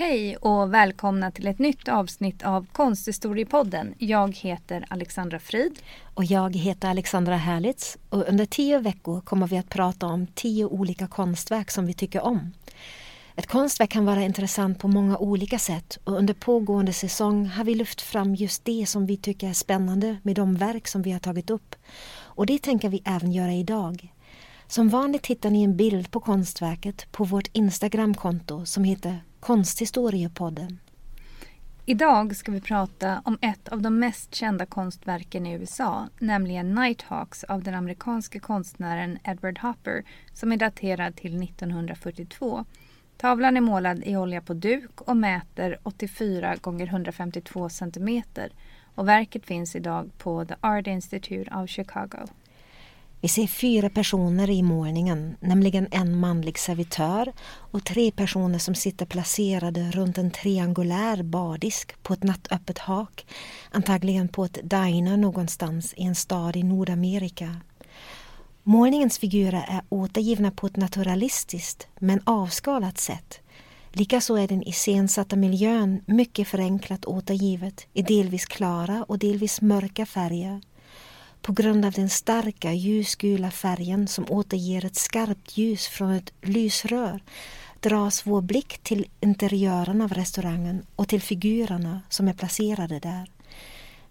Hej och välkomna till ett nytt avsnitt av Konsthistoriepodden. Jag heter Alexandra Frid. Och jag heter Alexandra Härlitz och under tio veckor kommer vi att prata om tio olika konstverk som vi tycker om. Ett konstverk kan vara intressant på många olika sätt och under pågående säsong har vi lyft fram just det som vi tycker är spännande med de verk som vi har tagit upp. Och det tänker vi även göra idag. Som vanligt hittar ni en bild på konstverket på vårt Instagramkonto som heter Konsthistoriepodden. Idag ska vi prata om ett av de mest kända konstverken i USA, nämligen Nighthawks av den amerikanske konstnären Edward Hopper som är daterad till 1942. Tavlan är målad i olja på duk och mäter 84 x 152 cm och verket finns idag på The Art Institute of Chicago. Vi ser fyra personer i målningen, nämligen en manlig servitör och tre personer som sitter placerade runt en triangulär bardisk på ett nattöppet hak, antagligen på ett diner någonstans i en stad i Nordamerika. Målningens figurer är återgivna på ett naturalistiskt men avskalat sätt. Likaså är den iscensatta miljön mycket förenklat återgivet i delvis klara och delvis mörka färger. På grund av den starka ljusgula färgen som återger ett skarpt ljus från ett lysrör dras vår blick till interiören av restaurangen och till figurerna som är placerade där.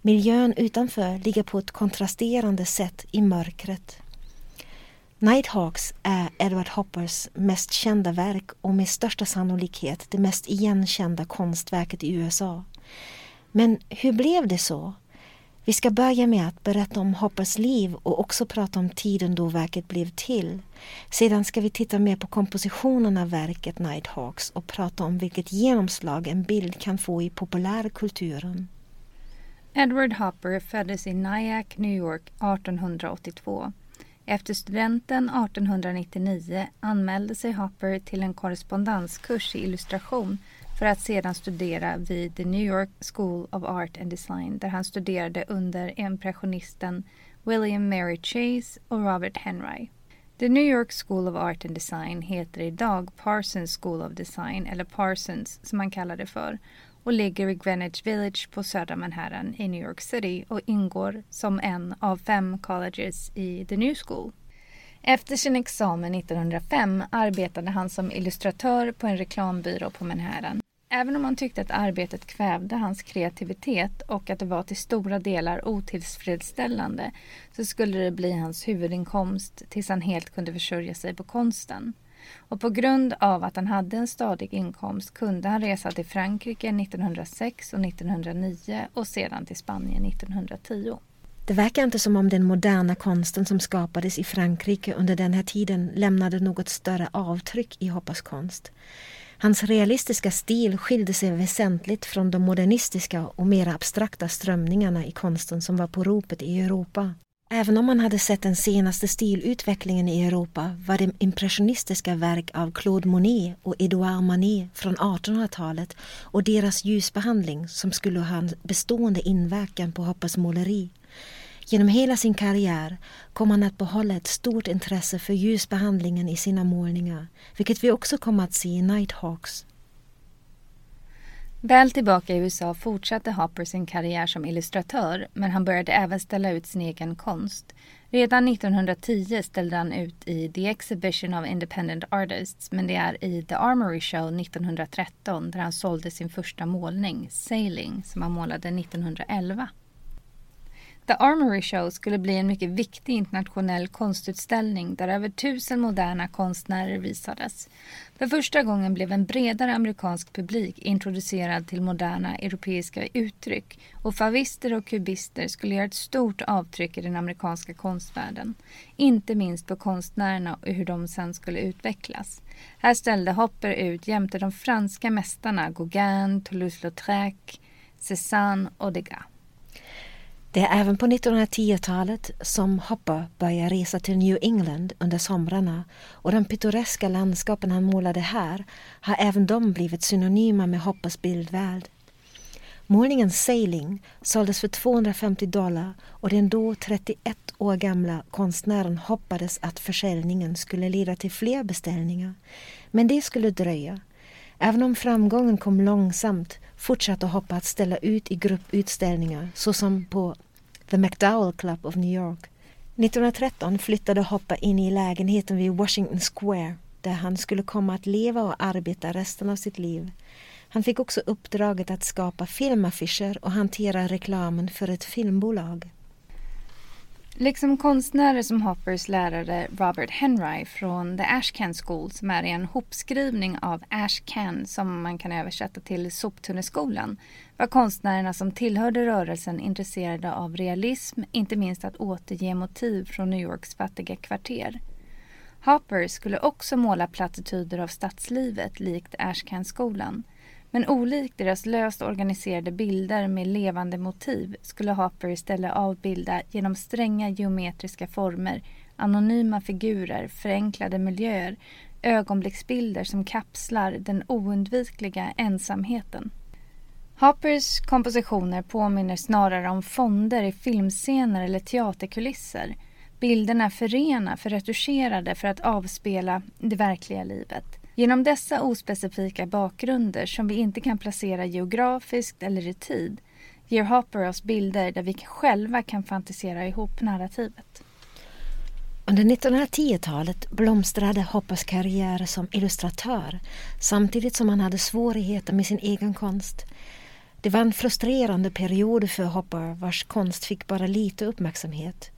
Miljön utanför ligger på ett kontrasterande sätt i mörkret. Nighthawks är Edward Hoppers mest kända verk och med största sannolikhet det mest igenkända konstverket i USA. Men hur blev det så? Vi ska börja med att berätta om Hoppers liv och också prata om tiden då verket blev till. Sedan ska vi titta mer på kompositionen av verket Nighthawks och prata om vilket genomslag en bild kan få i populärkulturen. Edward Hopper föddes i Nyack, New York 1882. Efter studenten 1899 anmälde sig Hopper till en korrespondenskurs i illustration för att sedan studera vid The New York School of Art and Design där han studerade under impressionisten William Mary Chase och Robert Henry. The New York School of Art and Design heter idag Parsons School of Design, eller Parsons som man kallar det för, och ligger i Greenwich Village på södra Manhattan i New York City och ingår som en av fem colleges i The New School. Efter sin examen 1905 arbetade han som illustratör på en reklambyrå på Manhattan. Även om han tyckte att arbetet kvävde hans kreativitet och att det var till stora delar otillfredsställande så skulle det bli hans huvudinkomst tills han helt kunde försörja sig på konsten. Och på grund av att han hade en stadig inkomst kunde han resa till Frankrike 1906 och 1909 och sedan till Spanien 1910. Det verkar inte som om den moderna konsten som skapades i Frankrike under den här tiden lämnade något större avtryck i Hoppas konst. Hans realistiska stil skilde sig väsentligt från de modernistiska och mer abstrakta strömningarna i konsten som var på ropet i Europa. Även om man hade sett den senaste stilutvecklingen i Europa var det impressionistiska verk av Claude Monet och Edouard Manet från 1800-talet och deras ljusbehandling som skulle ha en bestående inverkan på Hoppes måleri. Genom hela sin karriär kom han att behålla ett stort intresse för ljusbehandlingen i sina målningar, vilket vi också kommer att se i Nighthawks. Väl tillbaka i USA fortsatte Hopper sin karriär som illustratör men han började även ställa ut sin egen konst. Redan 1910 ställde han ut i The Exhibition of Independent Artists men det är i The Armory Show 1913 där han sålde sin första målning, Sailing, som han målade 1911. The Armory Show skulle bli en mycket viktig internationell konstutställning där över tusen moderna konstnärer visades. För första gången blev en bredare amerikansk publik introducerad till moderna europeiska uttryck och favister och kubister skulle göra ett stort avtryck i den amerikanska konstvärlden. Inte minst på konstnärerna och hur de sen skulle utvecklas. Här ställde Hopper ut jämte de franska mästarna Gauguin, Toulouse-Lautrec, Cézanne och Degas. Det är även på 1910-talet som Hopper börjar resa till New England under somrarna och de pittoreska landskapen han målade här har även de blivit synonyma med Hoppers bildvärld. Målningen Sailing såldes för 250 dollar och den då 31 år gamla konstnären hoppades att försäljningen skulle leda till fler beställningar. Men det skulle dröja. Även om framgången kom långsamt fortsatte Hoppa att ställa ut i grupputställningar såsom på The McDowell Club of New York. 1913 flyttade Hoppa in i lägenheten vid Washington Square där han skulle komma att leva och arbeta resten av sitt liv. Han fick också uppdraget att skapa filmaffischer och hantera reklamen för ett filmbolag. Liksom konstnärer som Hoppers lärare Robert Henry från The Ashcan School som är en hopskrivning av Ashcan som man kan översätta till soptunneskolan var konstnärerna som tillhörde rörelsen intresserade av realism, inte minst att återge motiv från New Yorks fattiga kvarter. Hopper skulle också måla plattityder av stadslivet likt Ashcan-skolan. Men olikt deras löst organiserade bilder med levande motiv skulle Hopper istället avbilda genom stränga geometriska former, anonyma figurer, förenklade miljöer, ögonblicksbilder som kapslar den oundvikliga ensamheten. Hoppers kompositioner påminner snarare om fonder i filmscener eller teaterkulisser. Bilderna är för rena, för retuscherade för att avspela det verkliga livet. Genom dessa ospecifika bakgrunder som vi inte kan placera geografiskt eller i tid ger Hopper oss bilder där vi själva kan fantisera ihop narrativet. Under 1910-talet blomstrade Hoppers karriär som illustratör samtidigt som han hade svårigheter med sin egen konst. Det var en frustrerande period för Hopper vars konst fick bara lite uppmärksamhet.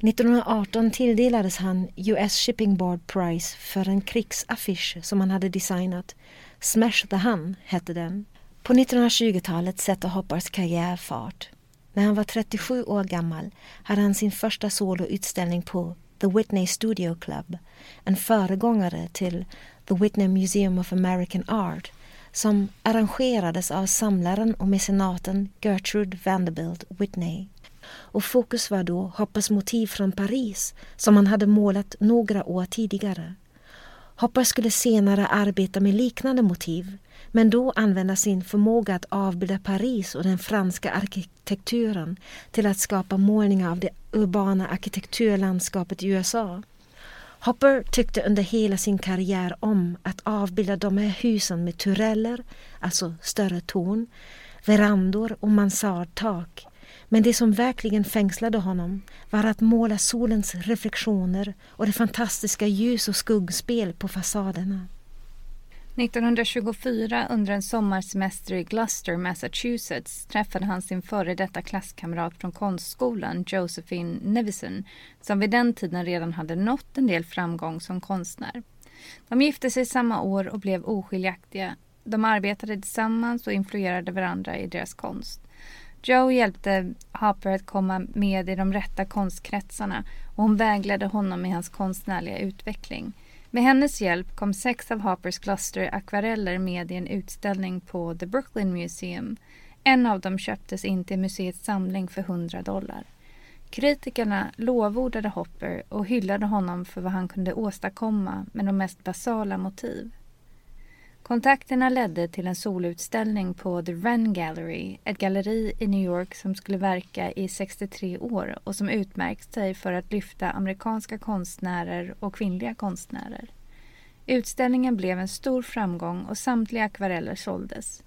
1918 tilldelades han US Shipping Board Prize för en krigsaffisch som han hade designat. Smash the Hun hette den. På 1920-talet sätter Hoppers karriär fart. När han var 37 år gammal hade han sin första soloutställning på The Whitney Studio Club, en föregångare till The Whitney Museum of American Art som arrangerades av samlaren och mecenaten Gertrude Vanderbilt Whitney och fokus var då Hoppers motiv från Paris som han hade målat några år tidigare. Hopper skulle senare arbeta med liknande motiv men då använda sin förmåga att avbilda Paris och den franska arkitekturen till att skapa målningar av det urbana arkitekturlandskapet i USA. Hopper tyckte under hela sin karriär om att avbilda de här husen med tureller, alltså större torn, verandor och mansardtak men det som verkligen fängslade honom var att måla solens reflektioner och det fantastiska ljus och skuggspel på fasaderna. 1924 under en sommarsemester i Gloucester, Massachusetts träffade han sin före detta klasskamrat från konstskolan, Josephine Nevison, som vid den tiden redan hade nått en del framgång som konstnär. De gifte sig samma år och blev oskiljaktiga. De arbetade tillsammans och influerade varandra i deras konst. Joe hjälpte Hopper att komma med i de rätta konstkretsarna och hon vägledde honom i hans konstnärliga utveckling. Med hennes hjälp kom sex av Hoppers Gloucester-akvareller med i en utställning på The Brooklyn Museum. En av dem köptes in till museets samling för 100 dollar. Kritikerna lovordade Hopper och hyllade honom för vad han kunde åstadkomma med de mest basala motiv. Kontakterna ledde till en solutställning på The Wren Gallery, ett galleri i New York som skulle verka i 63 år och som utmärkt sig för att lyfta amerikanska konstnärer och kvinnliga konstnärer. Utställningen blev en stor framgång och samtliga akvareller såldes.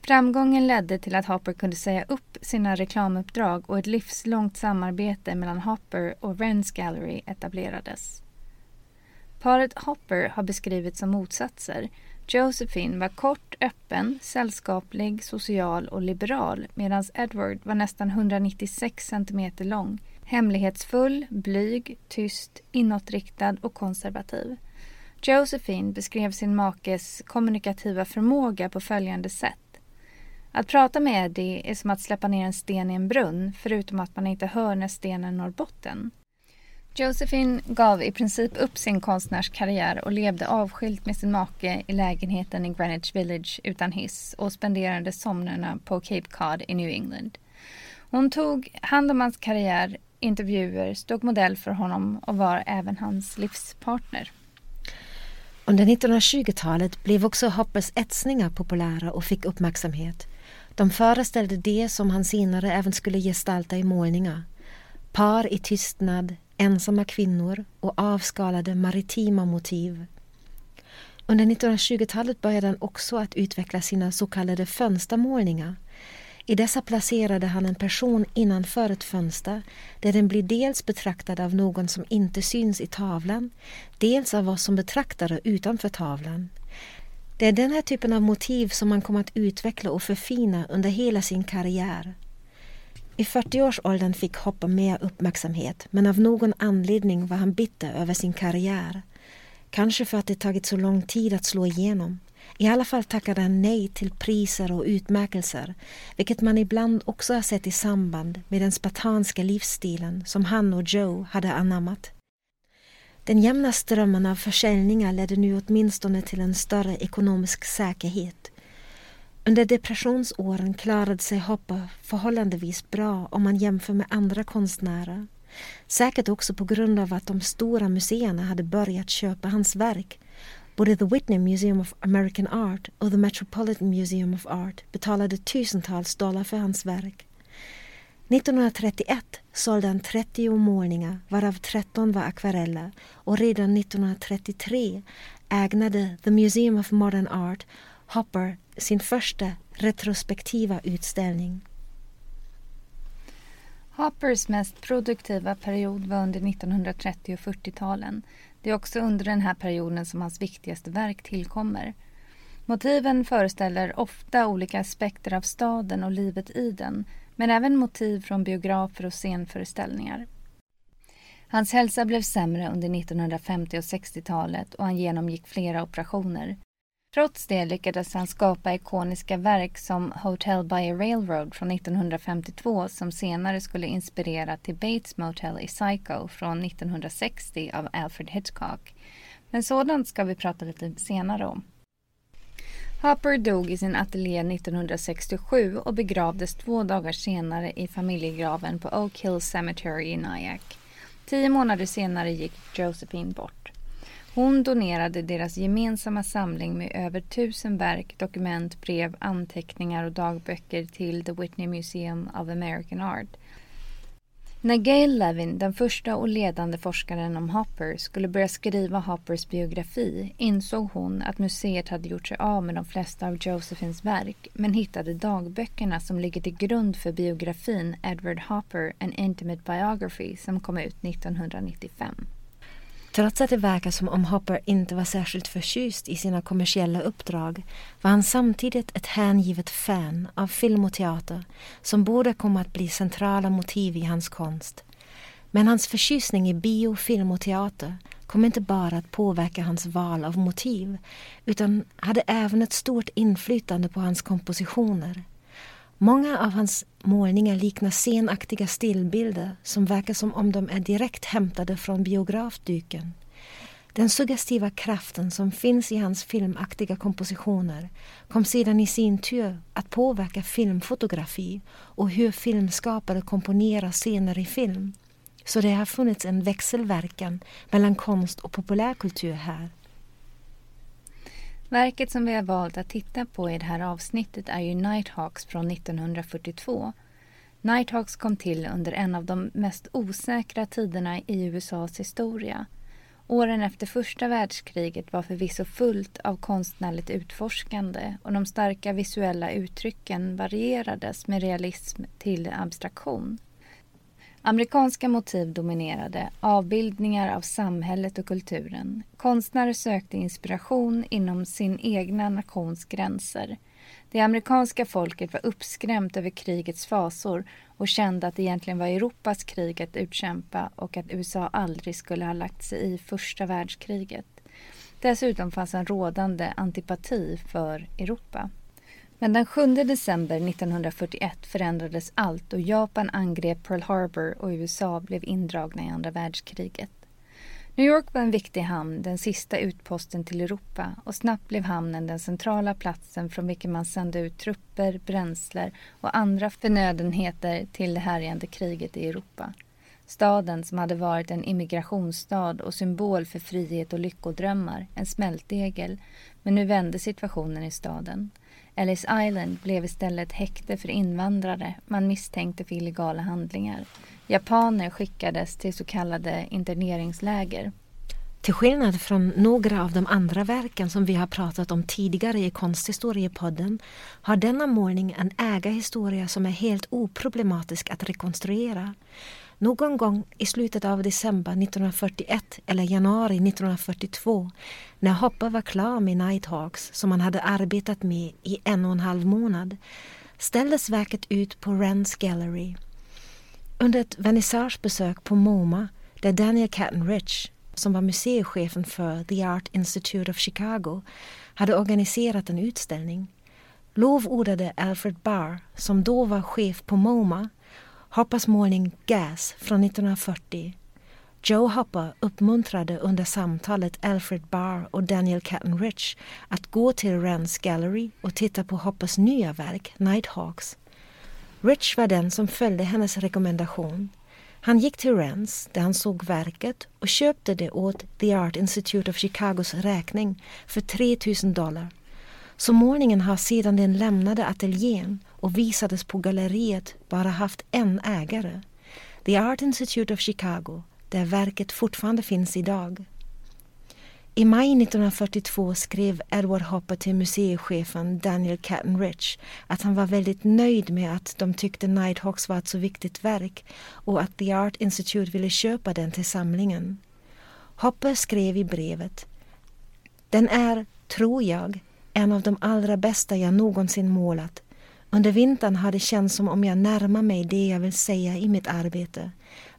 Framgången ledde till att Hopper kunde säga upp sina reklamuppdrag och ett livslångt samarbete mellan Hopper och Wrens Gallery etablerades. Paret Hopper har beskrivits som motsatser Josephine var kort, öppen, sällskaplig, social och liberal medan Edward var nästan 196 cm lång, hemlighetsfull, blyg, tyst, inåtriktad och konservativ. Josephine beskrev sin makes kommunikativa förmåga på följande sätt. Att prata med Eddie är som att släppa ner en sten i en brunn förutom att man inte hör när stenen når botten. Josephine gav i princip upp sin konstnärskarriär och levde avskilt med sin make i lägenheten i Greenwich Village utan hiss och spenderade somrarna på Cape Cod i New England. Hon tog hand om hans karriär, intervjuer, stod modell för honom och var även hans livspartner. Under 1920-talet blev också Hoppers etsningar populära och fick uppmärksamhet. De föreställde det som han senare även skulle gestalta i målningar. Par i tystnad, ensamma kvinnor och avskalade maritima motiv. Under 1920-talet började han också att utveckla sina så kallade fönstermålningar. I dessa placerade han en person innanför ett fönster där den blir dels betraktad av någon som inte syns i tavlan, dels av oss som betraktare utanför tavlan. Det är den här typen av motiv som han kom att utveckla och förfina under hela sin karriär. I 40-årsåldern fick Hopper mer uppmärksamhet men av någon anledning var han bitter över sin karriär. Kanske för att det tagit så lång tid att slå igenom. I alla fall tackade han nej till priser och utmärkelser vilket man ibland också har sett i samband med den spartanska livsstilen som han och Joe hade anammat. Den jämna strömmen av försäljningar ledde nu åtminstone till en större ekonomisk säkerhet under depressionsåren klarade sig Hopper förhållandevis bra om man jämför med andra konstnärer. Säkert också på grund av att de stora museerna hade börjat köpa hans verk. Både The Whitney Museum of American Art och The Metropolitan Museum of Art betalade tusentals dollar för hans verk. 1931 sålde han 30 målningar varav 13 var akvareller och redan 1933 ägnade The Museum of Modern Art Hopper sin första retrospektiva utställning. Hoppers mest produktiva period var under 1930 och 40-talen. Det är också under den här perioden som hans viktigaste verk tillkommer. Motiven föreställer ofta olika aspekter av staden och livet i den, men även motiv från biografer och scenföreställningar. Hans hälsa blev sämre under 1950 och 60-talet och han genomgick flera operationer. Trots det lyckades han skapa ikoniska verk som Hotel by a Railroad från 1952 som senare skulle inspirera till Bates Motel i Psycho från 1960 av Alfred Hitchcock. Men sådant ska vi prata lite senare om. Hopper dog i sin ateljé 1967 och begravdes två dagar senare i familjegraven på Oak Hill Cemetery i Nyack. Tio månader senare gick Josephine bort. Hon donerade deras gemensamma samling med över tusen verk, dokument, brev, anteckningar och dagböcker till The Whitney Museum of American Art. När Gail Levin, den första och ledande forskaren om Hopper, skulle börja skriva Hoppers biografi insåg hon att museet hade gjort sig av med de flesta av Josephines verk men hittade dagböckerna som ligger till grund för biografin Edward Hopper, An Intimate Biography som kom ut 1995. Trots att det verkar som om Hopper inte var särskilt förtjust i sina kommersiella uppdrag var han samtidigt ett hängivet fan av film och teater som borde komma att bli centrala motiv i hans konst. Men hans förtjusning i bio, film och teater kom inte bara att påverka hans val av motiv utan hade även ett stort inflytande på hans kompositioner. Många av hans målningar liknar scenaktiga stillbilder som verkar som om de är direkt hämtade från biografduken. Den suggestiva kraften som finns i hans filmaktiga kompositioner kom sedan i sin tur att påverka filmfotografi och hur filmskapare komponerar scener i film. Så det har funnits en växelverkan mellan konst och populärkultur här. Verket som vi har valt att titta på i det här avsnittet är ju Nighthawks från 1942. Nighthawks kom till under en av de mest osäkra tiderna i USAs historia. Åren efter första världskriget var förvisso fullt av konstnärligt utforskande och de starka visuella uttrycken varierades med realism till abstraktion. Amerikanska motiv dominerade, avbildningar av samhället och kulturen. Konstnärer sökte inspiration inom sin egna nations gränser. Det amerikanska folket var uppskrämt över krigets fasor och kände att det egentligen var Europas krig att utkämpa och att USA aldrig skulle ha lagt sig i första världskriget. Dessutom fanns en rådande antipati för Europa. Men den 7 december 1941 förändrades allt och Japan angrep Pearl Harbor och USA blev indragna i andra världskriget. New York var en viktig hamn, den sista utposten till Europa och snabbt blev hamnen den centrala platsen från vilken man sände ut trupper, bränsle och andra förnödenheter till det härjande kriget i Europa. Staden som hade varit en immigrationsstad och symbol för frihet och lyckodrömmar, en smältdegel, men nu vände situationen i staden. Ellis Island blev istället häkte för invandrare man misstänkte för illegala handlingar. Japaner skickades till så kallade interneringsläger. Till skillnad från några av de andra verken som vi har pratat om tidigare i Konsthistoriepodden har denna målning en ägarhistoria som är helt oproblematisk att rekonstruera. Någon gång i slutet av december 1941 eller januari 1942 när Hopper var klar med Nighthawks som han hade arbetat med i en och en halv månad ställdes verket ut på Rens Gallery. Under ett vernissagebesök på MoMA där Daniel Catton Rich som var museichefen för The Art Institute of Chicago hade organiserat en utställning lovordade Alfred Barr, som då var chef på MoMA, Hoppers målning Gas från 1940. Joe Hopper uppmuntrade under samtalet Alfred Barr och Daniel Catton Rich att gå till Rens Gallery och titta på Hoppers nya verk Nighthawks. Rich var den som följde hennes rekommendation. Han gick till Rens där han såg verket och köpte det åt The Art Institute of Chicagos räkning för 3000 dollar. Så målningen har sedan den lämnade ateljén och visades på galleriet bara haft en ägare. The Art Institute of Chicago, där verket fortfarande finns idag. I maj 1942 skrev Edward Hopper till museichefen Daniel Catton Rich att han var väldigt nöjd med att de tyckte Nighthawks var ett så viktigt verk och att The Art Institute ville köpa den till samlingen. Hopper skrev i brevet Den är, tror jag, en av de allra bästa jag någonsin målat under vintern har det känts som om jag närmar mig det jag vill säga i mitt arbete,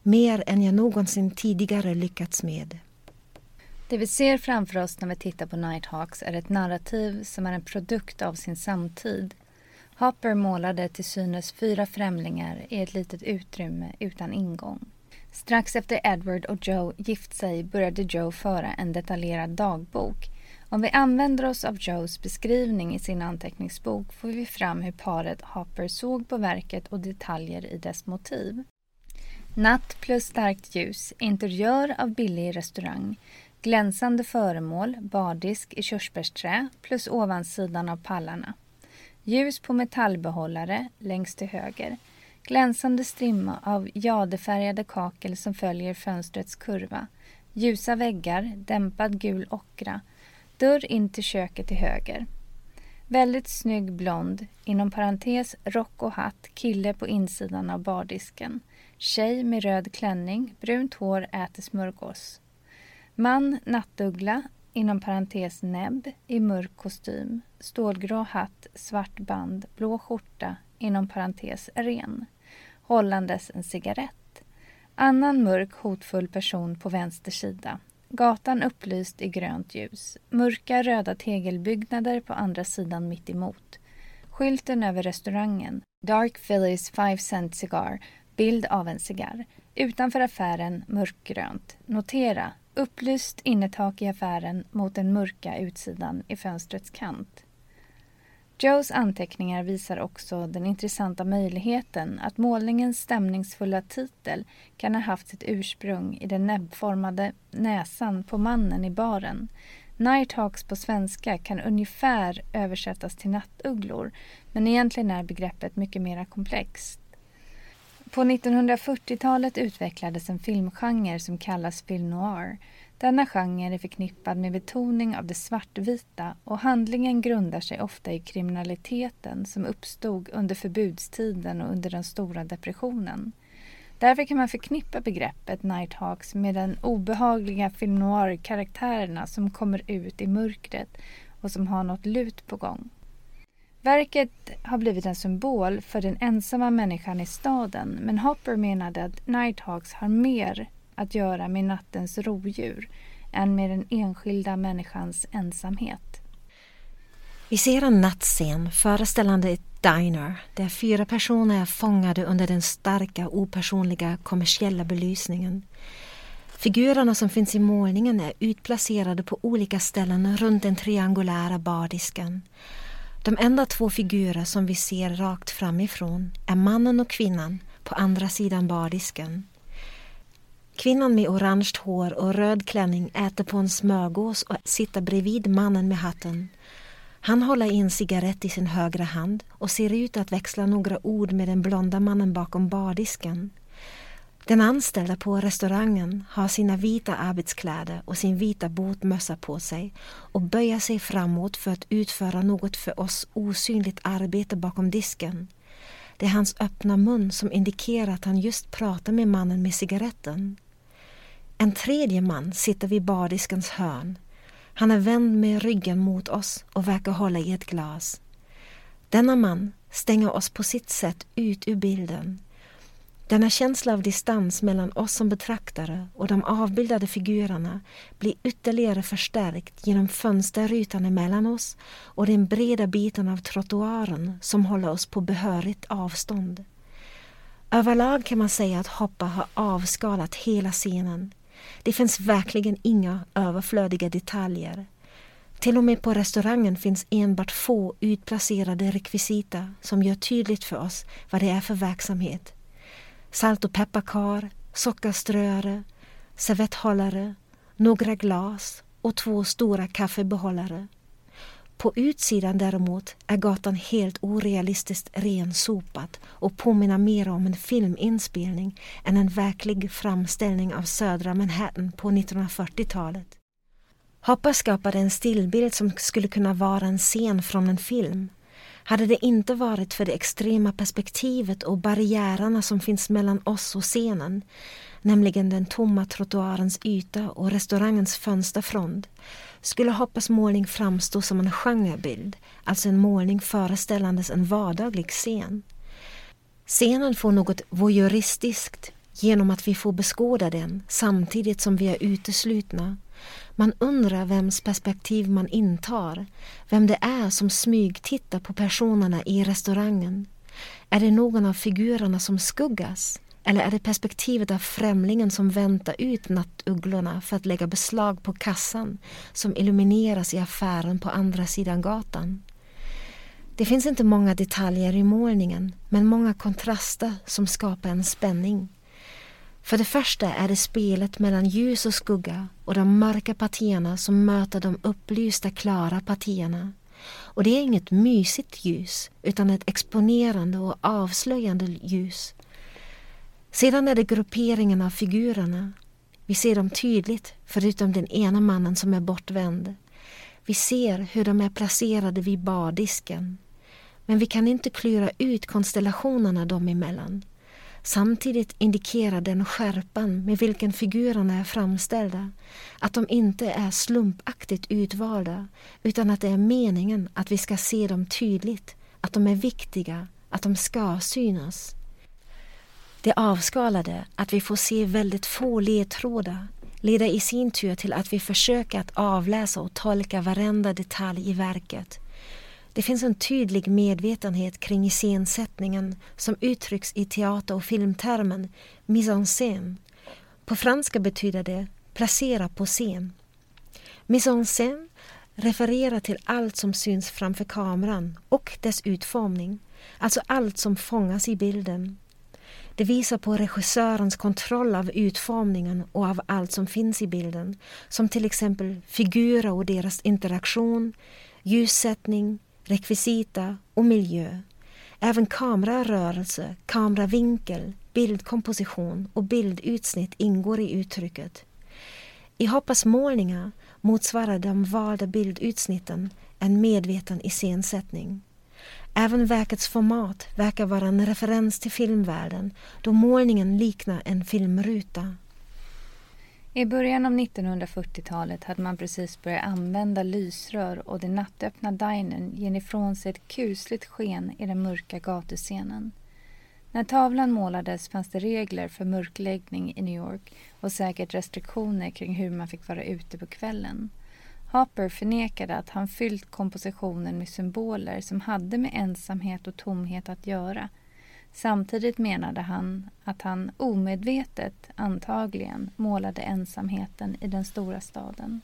mer än jag någonsin tidigare lyckats med. Det vi ser framför oss när vi tittar på Nighthawks är ett narrativ som är en produkt av sin samtid. Hopper målade till synes fyra främlingar i ett litet utrymme utan ingång. Strax efter Edward och Joe gift sig började Joe föra en detaljerad dagbok om vi använder oss av Joes beskrivning i sin anteckningsbok får vi fram hur paret Hopper såg på verket och detaljer i dess motiv. Natt plus starkt ljus, interiör av billig restaurang, glänsande föremål, bardisk i körsbärsträ plus ovansidan av pallarna. Ljus på metallbehållare längst till höger. Glänsande strimma av jadefärgade kakel som följer fönstrets kurva. Ljusa väggar, dämpad gul ockra Dörr in till köket till höger. Väldigt snygg blond, inom parentes rock och hatt, kille på insidan av bardisken. Tjej med röd klänning, brunt hår, äter smörgås. Man, nattuggla, inom parentes näbb, i mörk kostym. Stålgrå hatt, svart band, blå skjorta, inom parentes ren. Hållandes en cigarett. Annan mörk hotfull person på vänster sida. Gatan upplyst i grönt ljus. Mörka röda tegelbyggnader på andra sidan mitt emot. Skylten över restaurangen. Dark Phillies 5 cent cigar. Bild av en cigarr. Utanför affären mörkgrönt. Notera. Upplyst innertak i affären mot den mörka utsidan i fönstrets kant. Joes anteckningar visar också den intressanta möjligheten att målningens stämningsfulla titel kan ha haft sitt ursprung i den näbbformade näsan på mannen i baren. Nighthawks på svenska kan ungefär översättas till nattugglor men egentligen är begreppet mycket mer komplext. På 1940-talet utvecklades en filmgenre som kallas film noir denna genre är förknippad med betoning av det svartvita och handlingen grundar sig ofta i kriminaliteten som uppstod under förbudstiden och under den stora depressionen. Därför kan man förknippa begreppet Nighthawks med den obehagliga film noir-karaktärerna som kommer ut i mörkret och som har något lut på gång. Verket har blivit en symbol för den ensamma människan i staden men Hopper menade att Nighthawks har mer att göra med nattens rovdjur än med den enskilda människans ensamhet. Vi ser en nattscen föreställande ett diner där fyra personer är fångade under den starka, opersonliga, kommersiella belysningen. Figurerna som finns i målningen är utplacerade på olika ställen runt den triangulära bardisken. De enda två figurer som vi ser rakt framifrån är mannen och kvinnan på andra sidan bardisken. Kvinnan med orange hår och röd klänning äter på en smörgås och sitter bredvid mannen med hatten. Han håller i en cigarett i sin högra hand och ser ut att växla några ord med den blonda mannen bakom bardisken. Den anställda på restaurangen har sina vita arbetskläder och sin vita båtmössa på sig och böjer sig framåt för att utföra något för oss osynligt arbete bakom disken. Det är hans öppna mun som indikerar att han just pratar med mannen med cigaretten. En tredje man sitter vid bardiskens hörn. Han är vänd med ryggen mot oss och verkar hålla i ett glas. Denna man stänger oss på sitt sätt ut ur bilden. Denna känsla av distans mellan oss som betraktare och de avbildade figurerna blir ytterligare förstärkt genom fönsterrutan emellan oss och den breda biten av trottoaren som håller oss på behörigt avstånd. Överlag kan man säga att Hoppa har avskalat hela scenen. Det finns verkligen inga överflödiga detaljer. Till och med på restaurangen finns enbart få utplacerade rekvisita som gör tydligt för oss vad det är för verksamhet. Salt och pepparkar, sockerströare, servetthållare, några glas och två stora kaffebehållare. På utsidan däremot är gatan helt orealistiskt rensopad och påminner mer om en filminspelning än en verklig framställning av södra Manhattan på 1940-talet. Hoppa skapade en stillbild som skulle kunna vara en scen från en film. Hade det inte varit för det extrema perspektivet och barriärerna som finns mellan oss och scenen, nämligen den tomma trottoarens yta och restaurangens fönsterfront, skulle Hoppas målning framstå som en genrebild, alltså en målning föreställandes en vardaglig scen. Scenen får något voyeuristiskt genom att vi får beskåda den samtidigt som vi är uteslutna. Man undrar vems perspektiv man intar, vem det är som smygtittar på personerna i restaurangen. Är det någon av figurerna som skuggas? Eller är det perspektivet av främlingen som väntar ut nattugglorna för att lägga beslag på kassan som illumineras i affären på andra sidan gatan? Det finns inte många detaljer i målningen men många kontraster som skapar en spänning. För det första är det spelet mellan ljus och skugga och de mörka partierna som möter de upplysta klara partierna. Och det är inget mysigt ljus utan ett exponerande och avslöjande ljus sedan är det grupperingen av figurerna. Vi ser dem tydligt, förutom den ena mannen som är bortvänd. Vi ser hur de är placerade vid bardisken. Men vi kan inte klura ut konstellationerna dem emellan. Samtidigt indikerar den skärpan med vilken figurerna är framställda att de inte är slumpaktigt utvalda utan att det är meningen att vi ska se dem tydligt, att de är viktiga, att de ska synas. Det avskalade, att vi får se väldigt få ledtrådar, leder i sin tur till att vi försöker att avläsa och tolka varenda detalj i verket. Det finns en tydlig medvetenhet kring iscensättningen som uttrycks i teater och filmtermen mise en scène. På franska betyder det placera på scen. Mise en scène refererar till allt som syns framför kameran och dess utformning, alltså allt som fångas i bilden. Det visar på regissörens kontroll av utformningen och av allt som finns i bilden, som till exempel figurer och deras interaktion, ljussättning, rekvisita och miljö. Även kamerarörelse, kameravinkel, bildkomposition och bildutsnitt ingår i uttrycket. I Hoppas målningar motsvarar de valda bildutsnitten en medveten iscensättning. Även verkets format verkar vara en referens till filmvärlden då målningen liknar en filmruta. I början av 1940-talet hade man precis börjat använda lysrör och den nattöppna dinern ger ifrån sig ett kusligt sken i den mörka gatuscenen. När tavlan målades fanns det regler för mörkläggning i New York och säkert restriktioner kring hur man fick vara ute på kvällen. Hopper förnekade att han fyllt kompositionen med symboler som hade med ensamhet och tomhet att göra. Samtidigt menade han att han omedvetet, antagligen, målade ensamheten i den stora staden.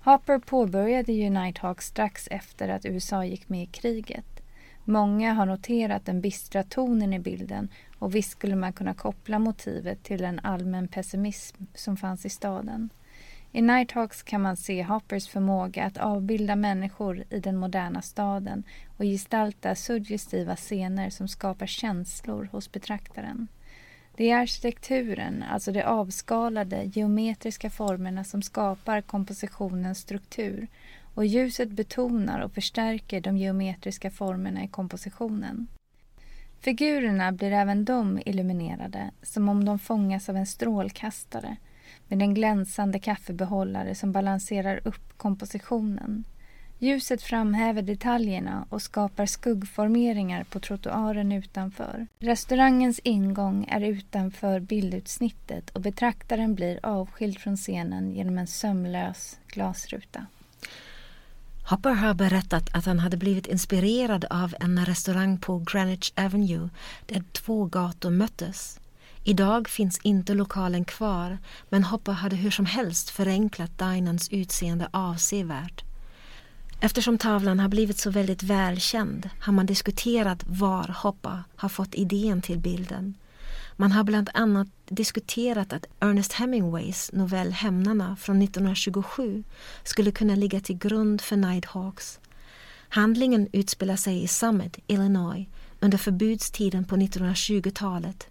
Hopper påbörjade ju Nighthawk strax efter att USA gick med i kriget. Många har noterat den bistra tonen i bilden och visst skulle man kunna koppla motivet till en allmän pessimism som fanns i staden. I Nighthawks kan man se Hoppers förmåga att avbilda människor i den moderna staden och gestalta suggestiva scener som skapar känslor hos betraktaren. Det är arkitekturen, alltså de avskalade geometriska formerna som skapar kompositionens struktur och ljuset betonar och förstärker de geometriska formerna i kompositionen. Figurerna blir även de illuminerade, som om de fångas av en strålkastare med en glänsande kaffebehållare som balanserar upp kompositionen. Ljuset framhäver detaljerna och skapar skuggformeringar på trottoaren utanför. Restaurangens ingång är utanför bildutsnittet och betraktaren blir avskild från scenen genom en sömlös glasruta. Hopper har berättat att han hade blivit inspirerad av en restaurang på Greenwich Avenue där två gator möttes. Idag finns inte lokalen kvar men Hoppa hade hur som helst förenklat dinans utseende avsevärt. Eftersom tavlan har blivit så väldigt välkänd har man diskuterat var Hoppa har fått idén till bilden. Man har bland annat diskuterat att Ernest Hemingways novell Hämnarna från 1927 skulle kunna ligga till grund för Nighthawks. Handlingen utspelar sig i Summit, Illinois under förbudstiden på 1920-talet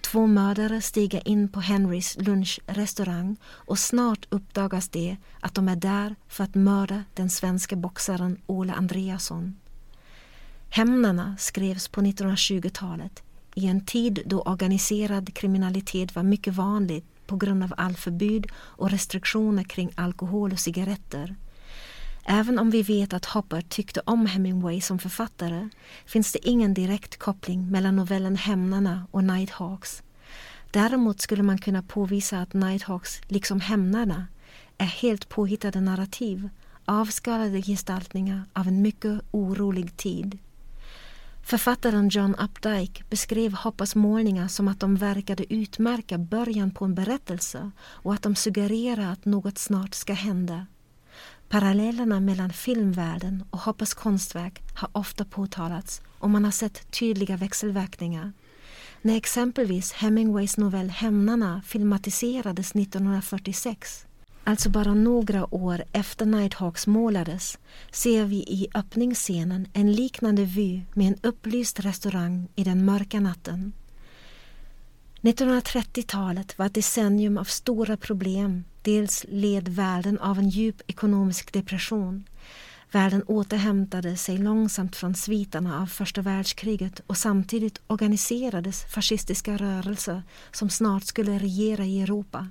Två mördare stiger in på Henrys lunchrestaurang och snart uppdagas det att de är där för att mörda den svenska boxaren Ola Andreasson. Hämnarna skrevs på 1920-talet i en tid då organiserad kriminalitet var mycket vanlig på grund av all förbud och restriktioner kring alkohol och cigaretter. Även om vi vet att Hopper tyckte om Hemingway som författare finns det ingen direkt koppling mellan novellen Hämnarna och Nighthawks. Däremot skulle man kunna påvisa att Nighthawks, liksom Hämnarna, är helt påhittade narrativ, avskalade gestaltningar av en mycket orolig tid. Författaren John Updike beskrev Hoppers målningar som att de verkade utmärka början på en berättelse och att de suggererar att något snart ska hända. Parallellerna mellan filmvärlden och Hoppers konstverk har ofta påtalats och man har sett tydliga växelverkningar. När exempelvis Hemingways novell Hämnarna filmatiserades 1946, alltså bara några år efter Nighthawks målades, ser vi i öppningsscenen en liknande vy med en upplyst restaurang i den mörka natten. 1930-talet var ett decennium av stora problem. Dels led världen av en djup ekonomisk depression. Världen återhämtade sig långsamt från sviterna av första världskriget och samtidigt organiserades fascistiska rörelser som snart skulle regera i Europa.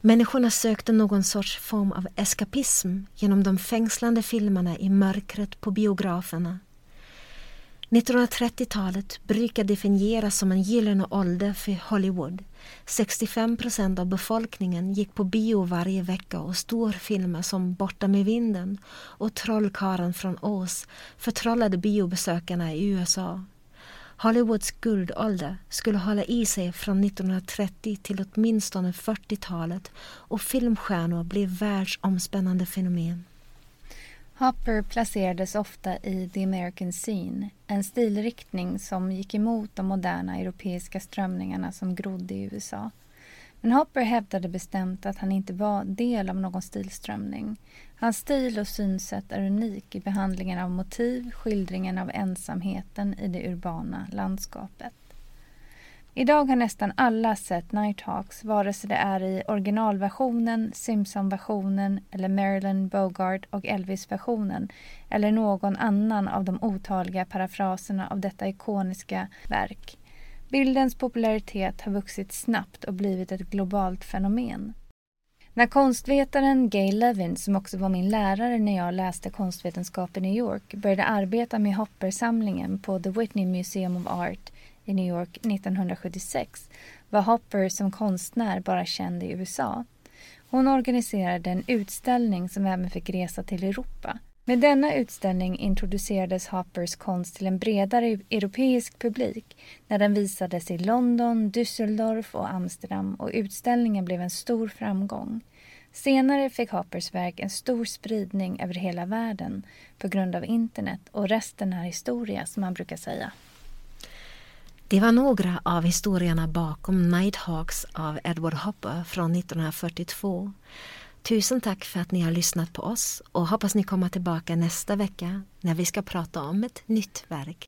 Människorna sökte någon sorts form av eskapism genom de fängslande filmerna i mörkret på biograferna 1930-talet brukar definieras som en gyllene ålder för Hollywood. 65 procent av befolkningen gick på bio varje vecka och storfilmer som Borta med vinden och Trollkaren från Oz förtrollade biobesökarna i USA. Hollywoods guldålder skulle hålla i sig från 1930 till åtminstone 40-talet och filmstjärnor blev världsomspännande fenomen. Hopper placerades ofta i the American scene, en stilriktning som gick emot de moderna europeiska strömningarna som grodde i USA. Men Hopper hävdade bestämt att han inte var del av någon stilströmning. Hans stil och synsätt är unik i behandlingen av motiv, skildringen av ensamheten i det urbana landskapet. Idag har nästan alla sett Nighthawks, vare sig det är i originalversionen, Simpson-versionen eller Marilyn Bogart och Elvis-versionen eller någon annan av de otaliga parafraserna av detta ikoniska verk. Bildens popularitet har vuxit snabbt och blivit ett globalt fenomen. När konstvetaren Gay Levin, som också var min lärare när jag läste konstvetenskap i New York, började arbeta med Hopper-samlingen på The Whitney Museum of Art i New York 1976 var Hopper som konstnär bara känd i USA. Hon organiserade en utställning som även fick resa till Europa. Med denna utställning introducerades Hoppers konst till en bredare europeisk publik när den visades i London, Düsseldorf och Amsterdam och utställningen blev en stor framgång. Senare fick Hoppers verk en stor spridning över hela världen på grund av internet och resten är historia som man brukar säga. Det var några av historierna bakom Nighthawks av Edward Hopper från 1942. Tusen tack för att ni har lyssnat på oss och hoppas ni kommer tillbaka nästa vecka när vi ska prata om ett nytt verk.